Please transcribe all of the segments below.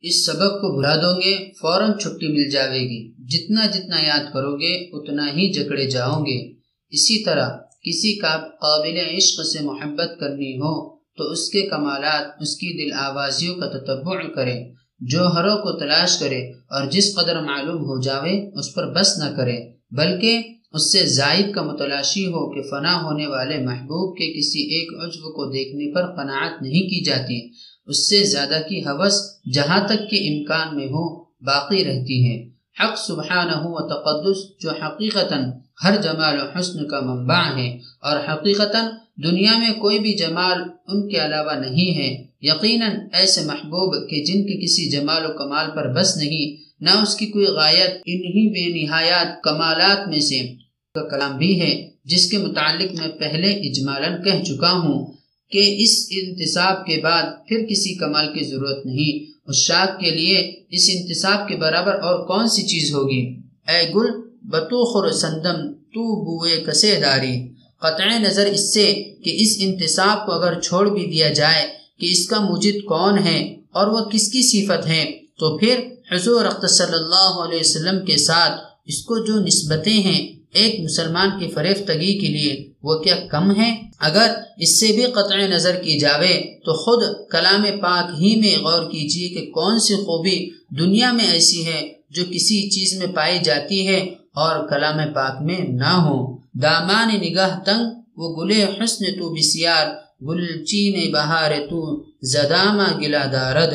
اس سبب کو بھلا دو گے، فوراً چھٹی مل جاوے گی۔ جتنا جتنا یاد کرو گے، اتنا ہی جکڑے جاؤ گے۔ اسی طرح کسی کا قابل عشق سے محبت کرنی ہو، تو اس کے کمالات، اس کی دل آوازیوں کا تتبع کرے۔ جوہروں کو تلاش کرے اور جس قدر معلوم ہو جاوے، اس پر بس نہ کرے۔ بلکہ اس سے زائد کا متلاشی ہو کہ فنا ہونے والے محبوب کے کسی ایک عجو کو دیکھنے پر قناعت نہیں کی جاتی۔ اس سے زیادہ کی حوث جہاں تک کہ امکان میں ہو باقی رہتی ہے حق سبحانہ و تقدس جو حقیقتاً ہر جمال و حسن کا منبع ہے اور حقیقتاً دنیا میں کوئی بھی جمال ان کے علاوہ نہیں ہے۔ یقیناً ایسے محبوب کہ جن کے کسی جمال و کمال پر بس نہیں، نہ اس کی کوئی غایت، انہی بے نہایات کمالات میں سے کا کلام بھی ہے، جس کے متعلق میں پہلے اجمالاً کہہ چکا ہوں۔ کہ اس انتصاب کے بعد پھر کسی کمال کی ضرورت نہیں۔ اس شاک کے لیے اس انتصاب کے برابر اور کون سی چیز ہوگی؟ اے گل بطوخر سندم، تو بوئے کسے داری۔ قطع نظر اس سے کہ اس انتصاب کو اگر چھوڑ بھی دیا جائے کہ اس کا مجد کون ہے اور وہ کس کی صفت ہے، تو پھر حضور صلی اللہ علیہ وسلم کے ساتھ اس کو جو نسبتیں ہیں ایک مسلمان کی فریفتگی کے لیے وہ کیا کم ہے اگر اس سے بھی قطع نظر کی جاوے تو خود کلام پاک ہی میں غور کیجیے کہ کون سی خوبی دنیا میں ایسی ہے جو کسی چیز میں پائی جاتی ہے اور کلام پاک میں نہ ہو۔ دامان نگاہ تنگ، وہ گلے حسن تو بسیار، گل چین بہار تو زدامہ گلا دارد۔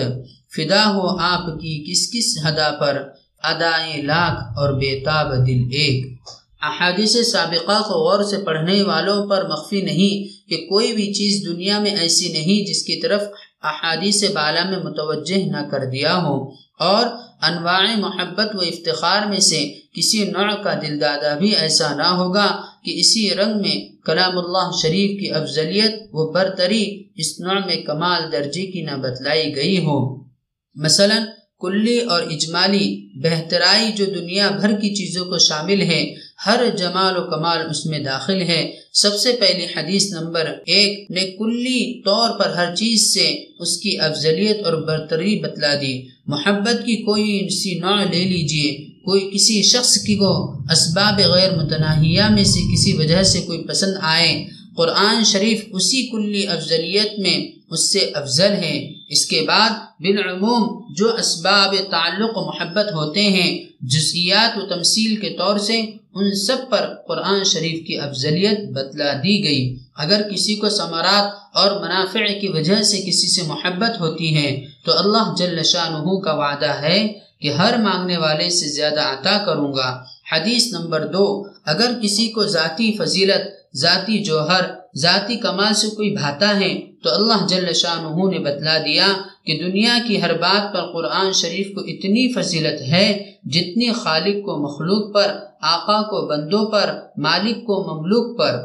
فدا ہو آپ کی کس کس ہدا پر ادائیں لاکھ اور بےتاب دل ایک۔ احادیث سابقہ کو غور سے پڑھنے والوں پر مخفی نہیں کہ کوئی بھی چیز دنیا میں ایسی نہیں جس کی طرف احادیث بالا میں متوجہ نہ کر دیا ہو۔ اور انواع محبت و افتخار میں سے کسی نوع کا دل دادا بھی ایسا نہ ہوگا کہ اسی رنگ میں کلام اللہ شریف کی افضلیت و برتری اس نوع میں کمال درجے کی نہ بتلائی گئی ہو۔ مثلا کلی اور اجمالی بہترائی جو دنیا بھر کی چیزوں کو شامل ہے ہر جمال و کمال اس میں داخل ہے۔ سب سے پہلی حدیث نمبر ایک نے کلی طور پر ہر چیز سے اس کی افضلیت اور برتری بتلا دی۔ محبت کی کوئی سی نوع لے لیجیے۔ کوئی کسی شخص کی کو اسباب غیر متناہیہ میں سے کسی وجہ سے کوئی پسند آئے۔ قرآن شریف اسی کلی افضلیت میں اس سے افضل ہے۔ اس کے بعد بالعموم جو اسباب تعلق و محبت ہوتے ہیں جزیات و تمثیل کے طور سے ان سب پر قرآن شریف کی افضلیت بتلا دی گئی۔ اگر کسی کو ثمرات اور منافع کی وجہ سے کسی سے محبت ہوتی ہے، تو اللہ جل شاہ کا وعدہ ہے کہ ہر مانگنے والے سے زیادہ عطا کروں گا۔ حدیث نمبر دو، اگر کسی کو ذاتی فضیلت، ذاتی جوہر ذاتی کمال سے کوئی بھاتا ہے تو اللہ جل شاہ نے بتلا دیا کہ دنیا کی ہر بات پر قرآن شریف کو اتنی فضیلت ہے جتنی خالق کو مخلوق پر، آقا کو بندوں پر، مالک کو مملوک پر۔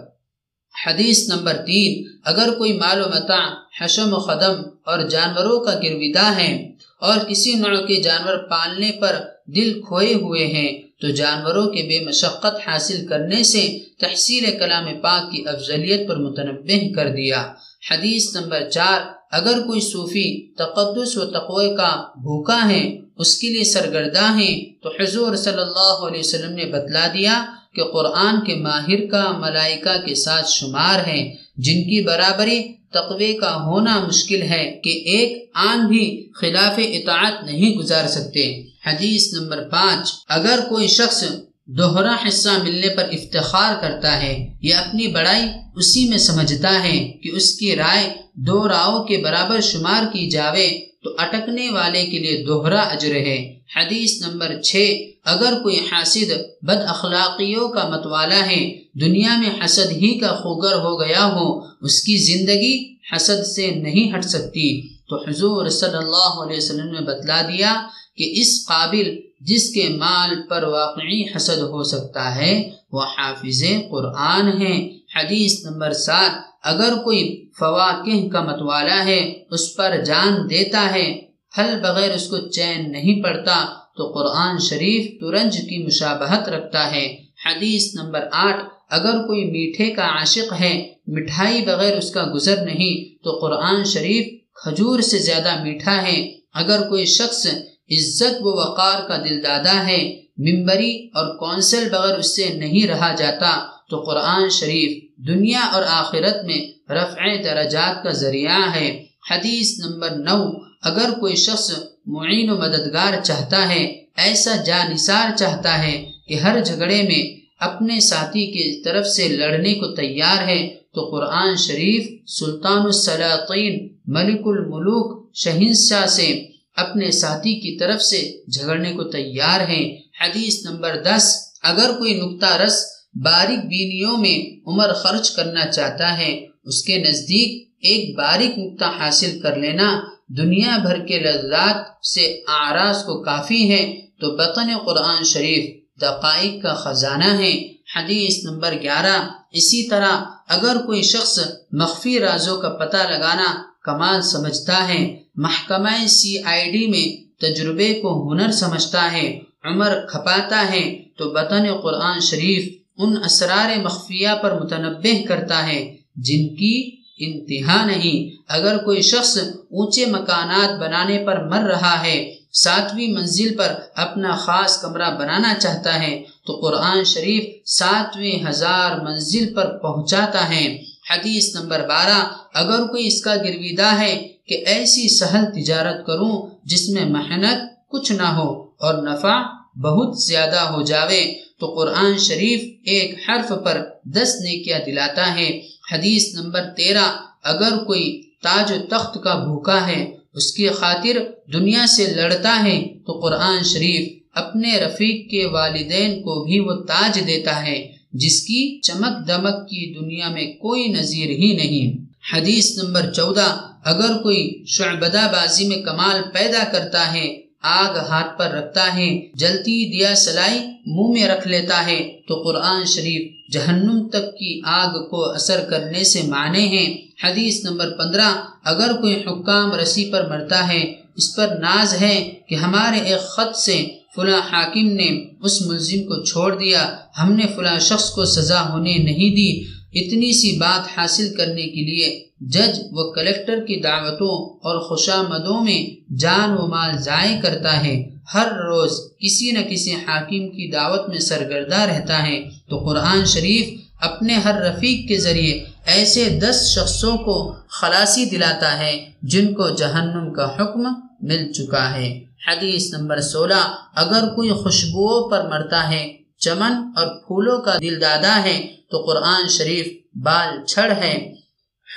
حدیث نمبر تین، اگر کوئی مال و متا حشم و قدم اور جانوروں کا گرویدہ ہے اور کسی نوع کے جانور پالنے پر دل کھوئے ہوئے ہیں تو جانوروں کے بے مشقت حاصل کرنے سے تحصیل کلام پاک کی افضلیت پر متنبع کر دیا۔ حدیث نمبر چار، اگر کوئی صوفی تقدس و تقوی کا بھوکا ہے، اس کے لیے سرگردہ ہیں تو حضور صلی اللہ علیہ وسلم نے بتلا دیا کہ قرآن کے ماہر کا ملائکہ کے ساتھ شمار ہیں جن کی برابری تقوی کا ہونا مشکل ہے کہ ایک آن بھی خلاف اطاعت نہیں گزار سکتے۔ حدیث نمبر پانچ، اگر کوئی شخص دوہرا حصہ ملنے پر افتخار کرتا ہے یا اپنی بڑائی اسی میں سمجھتا ہے کہ اس کی رائے دو راؤ کے برابر شمار کی جاوے، تو اٹکنے والے کے لیے دوہرا اجر ہے۔ حدیث نمبر چھ، اگر کوئی حاسد بد اخلاقیوں کا متوالا ہے، دنیا میں حسد ہی کا خوگر ہو گیا ہو، اس کی زندگی حسد سے نہیں ہٹ سکتی۔ تو حضور صلی اللہ علیہ وسلم نے بتلا دیا کہ اس قابل جس کے مال پر واقعی حسد ہو سکتا ہے، وہ حافظ قرآن ہے حدیث نمبر سات، اگر کوئی فواقہ کا متوالا ہے، اس پر جان دیتا ہے۔ پھل بغیر اس کو چین نہیں پڑتا، تو قرآن شریف ترنج کی مشابہت رکھتا ہے۔ حدیث نمبر آٹھ، اگر کوئی میٹھے کا عاشق ہے، مٹھائی بغیر اس کا گزر نہیں، تو قرآن شریف کھجور سے زیادہ میٹھا ہے۔ اگر کوئی شخص عزت و وقار کا دل دادا ہے ممبری اور کونسل بغیر اس سے نہیں رہا جاتا۔ تو قرآن شریف دنیا اور آخرت میں رفع درجات کا ذریعہ ہے۔ حدیث نمبر نو، اگر کوئی شخص معین و مددگار چاہتا ہے، ایسا جا نثار چاہتا ہے کہ ہر جھگڑے میں اپنے ساتھی کی طرف سے لڑنے کو تیار ہے، تو قرآن شریف سلطان السلاطین ملک الملوک شہنشاہ سے اپنے ساتھی کی طرف سے جھگڑنے کو تیار ہیں۔ حدیث نمبر دس، اگر کوئی نقطہ رس باریک بینیوں میں عمر خرچ کرنا چاہتا ہے، اس کے نزدیک ایک باریک نقطہ حاصل کر لینا دنیا بھر کے لذات سے آراز کو کافی ہے تو بطن قرآن شریف دقائق کا خزانہ ہے۔ حدیث نمبر گیارہ، اسی طرح اگر کوئی شخص مخفی رازوں کا پتہ لگانا کمال سمجھتا ہے۔ محکمہ سی آئی ڈی میں تجربے کو ہنر سمجھتا ہے۔ عمر کھپاتا ہے تو بطن قرآن شریف ان اسرار مخفیہ پر متنبع کرتا ہے جن کی انتہا نہیں۔ اگر کوئی شخص اونچے مکانات بنانے پر مر رہا ہے، ساتویں منزل پر اپنا خاص کمرہ بنانا چاہتا ہے، تو قرآن شریف ساتویں ہزار منزل پر پہنچاتا ہے۔ حدیث نمبر بارہ، اگر کوئی اس کا گرویدہ ہے کہ ایسی سہل تجارت کروں جس میں محنت کچھ نہ ہو اور نفع بہت زیادہ ہو جاوے، تو قرآن شریف ایک حرف پر دس نیکیاں دلاتا ہے۔ حدیث نمبر تیرہ، اگر کوئی تاج و تخت کا بھوکا ہے، اس کی خاطر دنیا سے لڑتا ہے، تو قرآن شریف اپنے رفیق کے والدین کو بھی وہ تاج دیتا ہے۔ جس کی چمک دمک کی دنیا میں کوئی نظیر ہی نہیں۔ حدیث نمبر چودہ، اگر کوئی شعبدہ بازی میں کمال پیدا کرتا ہے، آگ ہاتھ پر رکھتا ہے، جلتی دیا سلائی منہ میں رکھ لیتا ہے، تو قرآن شریف جہنم تک کی آگ کو اثر کرنے سے معنی ہیں۔ حدیث نمبر پندرہ، اگر کوئی حکام رسی پر مرتا ہے، اس پر ناز ہے کہ ہمارے ایک خط سے فلاں حاکم نے اس ملزم کو چھوڑ دیا۔ ہم نے فلاں شخص کو سزا ہونے نہیں دی۔ اتنی سی بات حاصل کرنے کے لیے جج و کلیکٹر کی دعوتوں اور خوشامدوں میں جان و مال ضائع کرتا ہے۔ ہر روز کسی نہ کسی حاکم کی دعوت میں سرگردہ رہتا ہے۔ تو قرآن شریف اپنے ہر رفیق کے ذریعے ایسے دس شخصوں کو خلاصی دلاتا ہے جن کو جہنم کا حکم مل چکا ہے۔ حدیث نمبر سولہ، اگر کوئی خوشبوؤں پر مرتا ہے، چمن اور پھولوں کا دل دادا ہے، تو قرآن شریف بال چھڑ ہے۔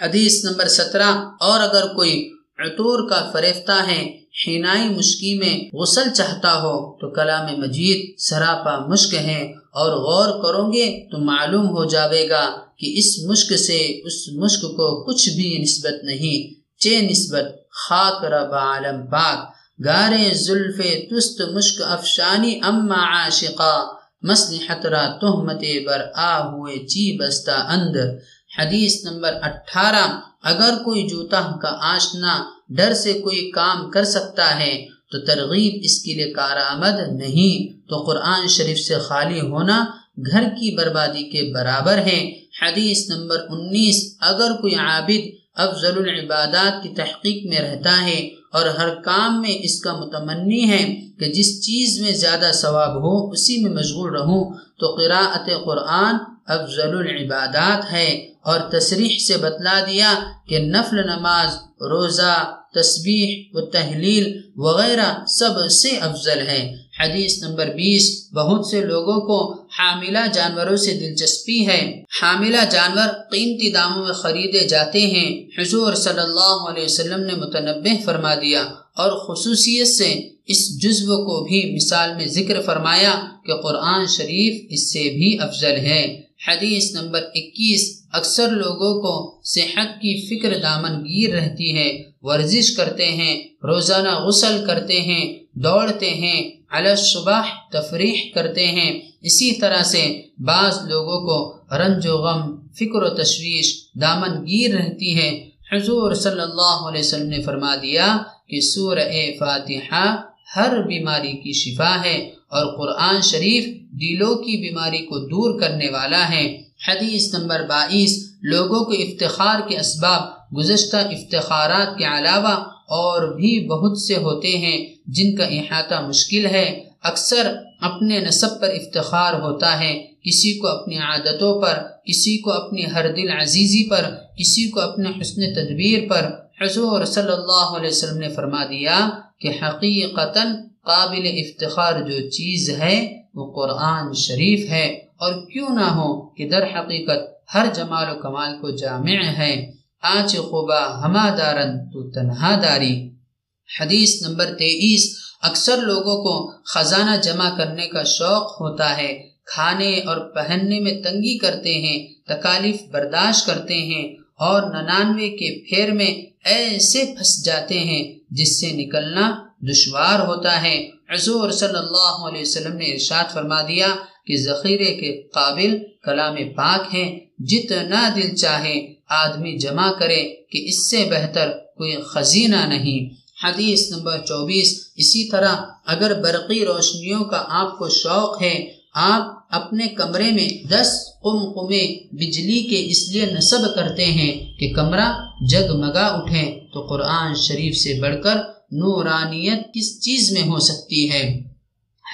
حدیث نمبر سترہ، اور اگر کوئی عطور کا فریفتہ ہے حینائی مشکی میں غسل چاہتا ہو، تو کلام مجید سراپا مشک ہے۔ اور غور کرو گے، تو معلوم ہو جاوے گا کہ اس مشک سے اس مشک کو کچھ بھی نسبت نہیں چے نسبت خاک رب عالم پاک۔ گارے زلف تست مشک افشانی اما عاشقا مسلحت را تہمت بر آ ہوئے جی چی بستہ اند۔ حدیث نمبر اٹھارہ، اگر کوئی جوتا کا آشنا ڈر سے کوئی کام کر سکتا ہے، تو ترغیب اس کے لیے کارآمد نہیں۔ تو قرآن شریف سے خالی ہونا گھر کی بربادی کے برابر ہے۔ حدیث نمبر انیس، اگر کوئی عابد افضل العبادات کی تحقیق میں رہتا ہے اور ہر کام میں اس کا متمنی ہے کہ جس چیز میں زیادہ ثواب ہو، اسی میں مشغول رہوں۔ تو قراءت قرآن افضل العبادات ہے۔ اور تصریح سے بتلا دیا کہ نفل نماز، روزہ تسبیح و تحلیل وغیرہ سب سے افضل ہے۔ حدیث نمبر بیس، بہت سے لوگوں کو حاملہ جانوروں سے دلچسپی ہے۔ حاملہ جانور قیمتی داموں میں خریدے جاتے ہیں۔ حضور صلی اللہ علیہ وسلم نے متنبع فرما دیا اور خصوصیت سے اس جزو کو بھی مثال میں ذکر فرمایا کہ قرآن شریف اس سے بھی افضل ہے۔ حدیث نمبر اکیس، اکثر لوگوں کو صحت کی فکر دامن گیر رہتی ہے۔ ورزش کرتے ہیں، روزانہ غسل کرتے ہیں، دوڑتے ہیں صبح تفریح کرتے ہیں۔ اسی طرح سے بعض لوگوں کو رنج و غم، فکر و تشویش، دامن گیر رہتی ہے۔ حضور صلی اللہ علیہ وسلم نے فرما دیا کہ سورہ فاتحہ ہر بیماری کی شفا ہے اور قرآن شریف دلوں کی بیماری کو دور کرنے والا ہے۔ حدیث نمبر بائیس لوگوں کو افتخار کے اسباب، گزشتہ افتخارات کے علاوہ اور بھی بہت سے ہوتے ہیں جن کا احاطہ مشکل ہے۔ اکثر اپنے نصب پر افتخار ہوتا ہے، کسی کو اپنی عادتوں پر، کسی کو اپنی ہر دل عزیزی پر، کسی کو اپنے حسن تدبیر پر۔ حضور صلی اللہ علیہ وسلم نے فرما دیا کہ حقیقتا قابل افتخار جو چیز ہے وہ قرآن شریف ہے۔ اور کیوں نہ ہو کہ در حقیقت ہر جمال و کمال کو جامع ہے۔ آج خوبا ہما دارن تو تنہا داری۔ حدیث نمبر تیئیس، اکثر لوگوں کو خزانہ جمع کرنے کا شوق ہوتا ہے، کھانے اور پہننے میں تنگی کرتے ہیں، تکالیف برداشت کرتے ہیں اور ننانوے کے پھیر میں ایسے پھنس جاتے ہیں جس سے نکلنا دشوار ہوتا ہے۔ حضور صلی اللہ علیہ وسلم نے ارشاد فرما دیا کہ ذخیرے کے قابل کلام پاک ہیں، جتنا دل چاہے آدمی جمع کرے کہ اس سے بہتر کوئی خزینہ نہیں۔ حدیث نمبر چوبیس، اسی طرح اگر برقی روشنیوں کا آپ کو شوق ہے، آپ اپنے کمرے میں دس قم قمے بجلی کے اس لیے نصب کرتے ہیں کہ کمرہ جگمگا اٹھے تو قرآن شریف سے بڑھ کر نورانیت کس چیز میں ہو سکتی ہے؟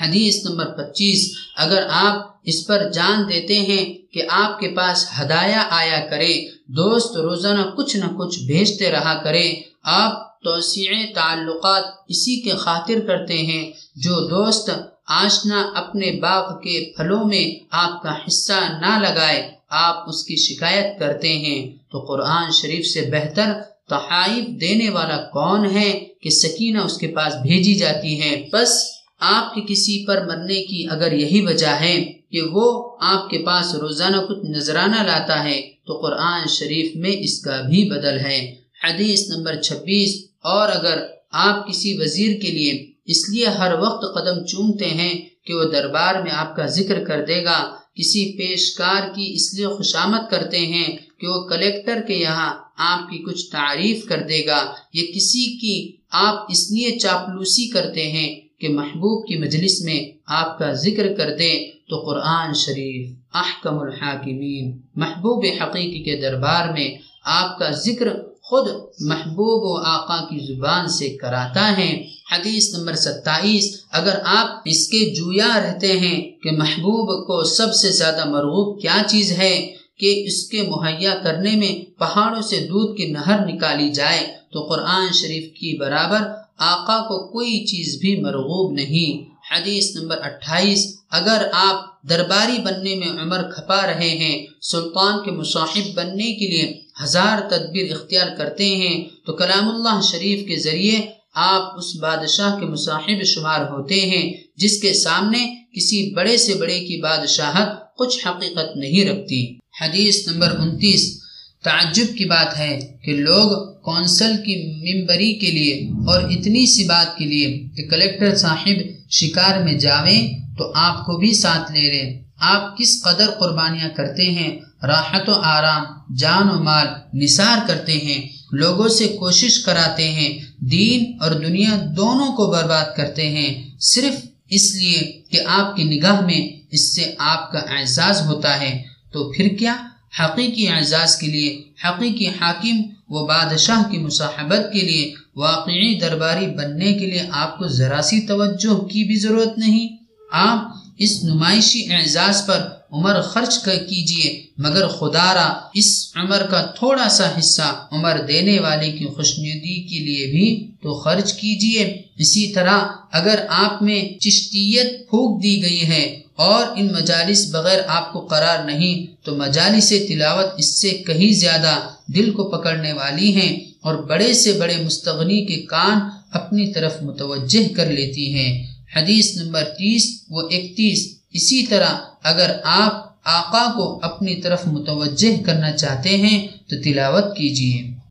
حدیث نمبر پچیس، اگر آپ اس پر جان دیتے ہیں کہ آپ کے پاس ہدایہ آیا کرے، دوست روزانہ کچھ نہ کچھ بھیجتے رہا کرے، آپ توسیع تعلقات اسی کے خاطر کرتے ہیں جو دوست آشنا اپنے باغ کے پھلوں میں آپ کا حصہ نہ لگائے، آپ اس کی شکایت کرتے ہیں۔ تو قرآن شریف سے بہتر تحائف دینے والا کون ہے کہ سکینہ اس کے پاس بھیجی جاتی ہے؟ بس آپ کے کسی پر مرنے کی اگر یہی وجہ ہے کہ وہ آپ کے پاس روزانہ کچھ نذرانہ لاتا ہے، تو قرآن شریف میں اس کا بھی بدل ہے۔ حدیث نمبر چھبیس، اور اگر آپ کسی وزیر کے لیے اس لیے ہر وقت قدم چومتے ہیں کہ وہ دربار میں آپ کا ذکر کر دے گا کسی پیشکار کی اس لیے خوشامد کرتے ہیں کہ وہ کلیکٹر کے یہاں آپ کی کچھ تعریف کر دے گا۔ یا کسی کی آپ اس لیے چاپلوسی کرتے ہیں کہ محبوب کی مجلس میں آپ کا ذکر کر دے تو قرآن شریف، احکم الحاکمین، محبوب حقیقی کے دربار میں آپ کا ذکر خود محبوب و آقا کی زبان سے کراتا ہے۔ حدیث نمبر ستائیس، اگر آپ اس کے جویا رہتے ہیں کہ محبوب کو سب سے زیادہ مرغوب کیا چیز ہے، کہ اس کے مہیا کرنے میں پہاڑوں سے دودھ کی نہر نکالی جائے، تو قرآن شریف کی برابر آقا کو کوئی چیز بھی مرغوب نہیں۔ حدیث نمبر اٹھائیس، اگر آپ درباری بننے میں عمر کھپا رہے ہیں، سلطان کے مصاحب بننے کے لیے ہزار تدبیر اختیار کرتے ہیں، تو کلام اللہ شریف کے ذریعے آپ اس بادشاہ کے مصاحب شمار ہوتے ہیں، جس کے سامنے کسی بڑے سے بڑے کی بادشاہت کچھ حقیقت نہیں رکھتی۔ حدیث نمبر انتیس، تعجب کی بات ہے کہ لوگ کونسل کی ممبری کے لیے اور اتنی سی بات کے لیے کہ کلیکٹر صاحب شکار میں جاویں تو آپ کو بھی ساتھ لے رہے۔ آپ کس قدر قربانیاں کرتے ہیں راحت و آرام، جان و مال نثار کرتے ہیں، لوگوں سے کوشش کراتے ہیں، دین اور دنیا دونوں کو برباد کرتے ہیں۔ صرف اس لیے کہ آپ کی نگاہ میں اس سے آپ کا اعزاز ہوتا ہے۔ تو پھر کیا؟ حقیقی اعزاز کے لیے، حقیقی حاکم و بادشاہ کی مصاحبت کے لیے، واقعی درباری بننے کے لیے آپ کو ذرا سی توجہ کی بھی ضرورت نہیں۔ آپ اس نمائشی اعزاز پر عمر خرچ کیجیے مگر خدا را اس عمر کا تھوڑا سا حصہ عمر دینے والے کی خوشنودی کے لیے بھی تو خرچ کیجیے اسی طرح اگر آپ میں چشتیت پھونک دی گئی ہے اور ان مجالس بغیر آپ کو قرار نہیں، تو مجالس تلاوت اس سے کہیں زیادہ دل کو پکڑنے والی ہیں اور بڑے سے بڑے مستغنی کے کان اپنی طرف متوجہ کر لیتی ہیں۔ حدیث نمبر تیس و اکتیس۔ اسی طرح اگر آپ آقا کو اپنی طرف متوجہ کرنا چاہتے ہیں تو تلاوت کیجیے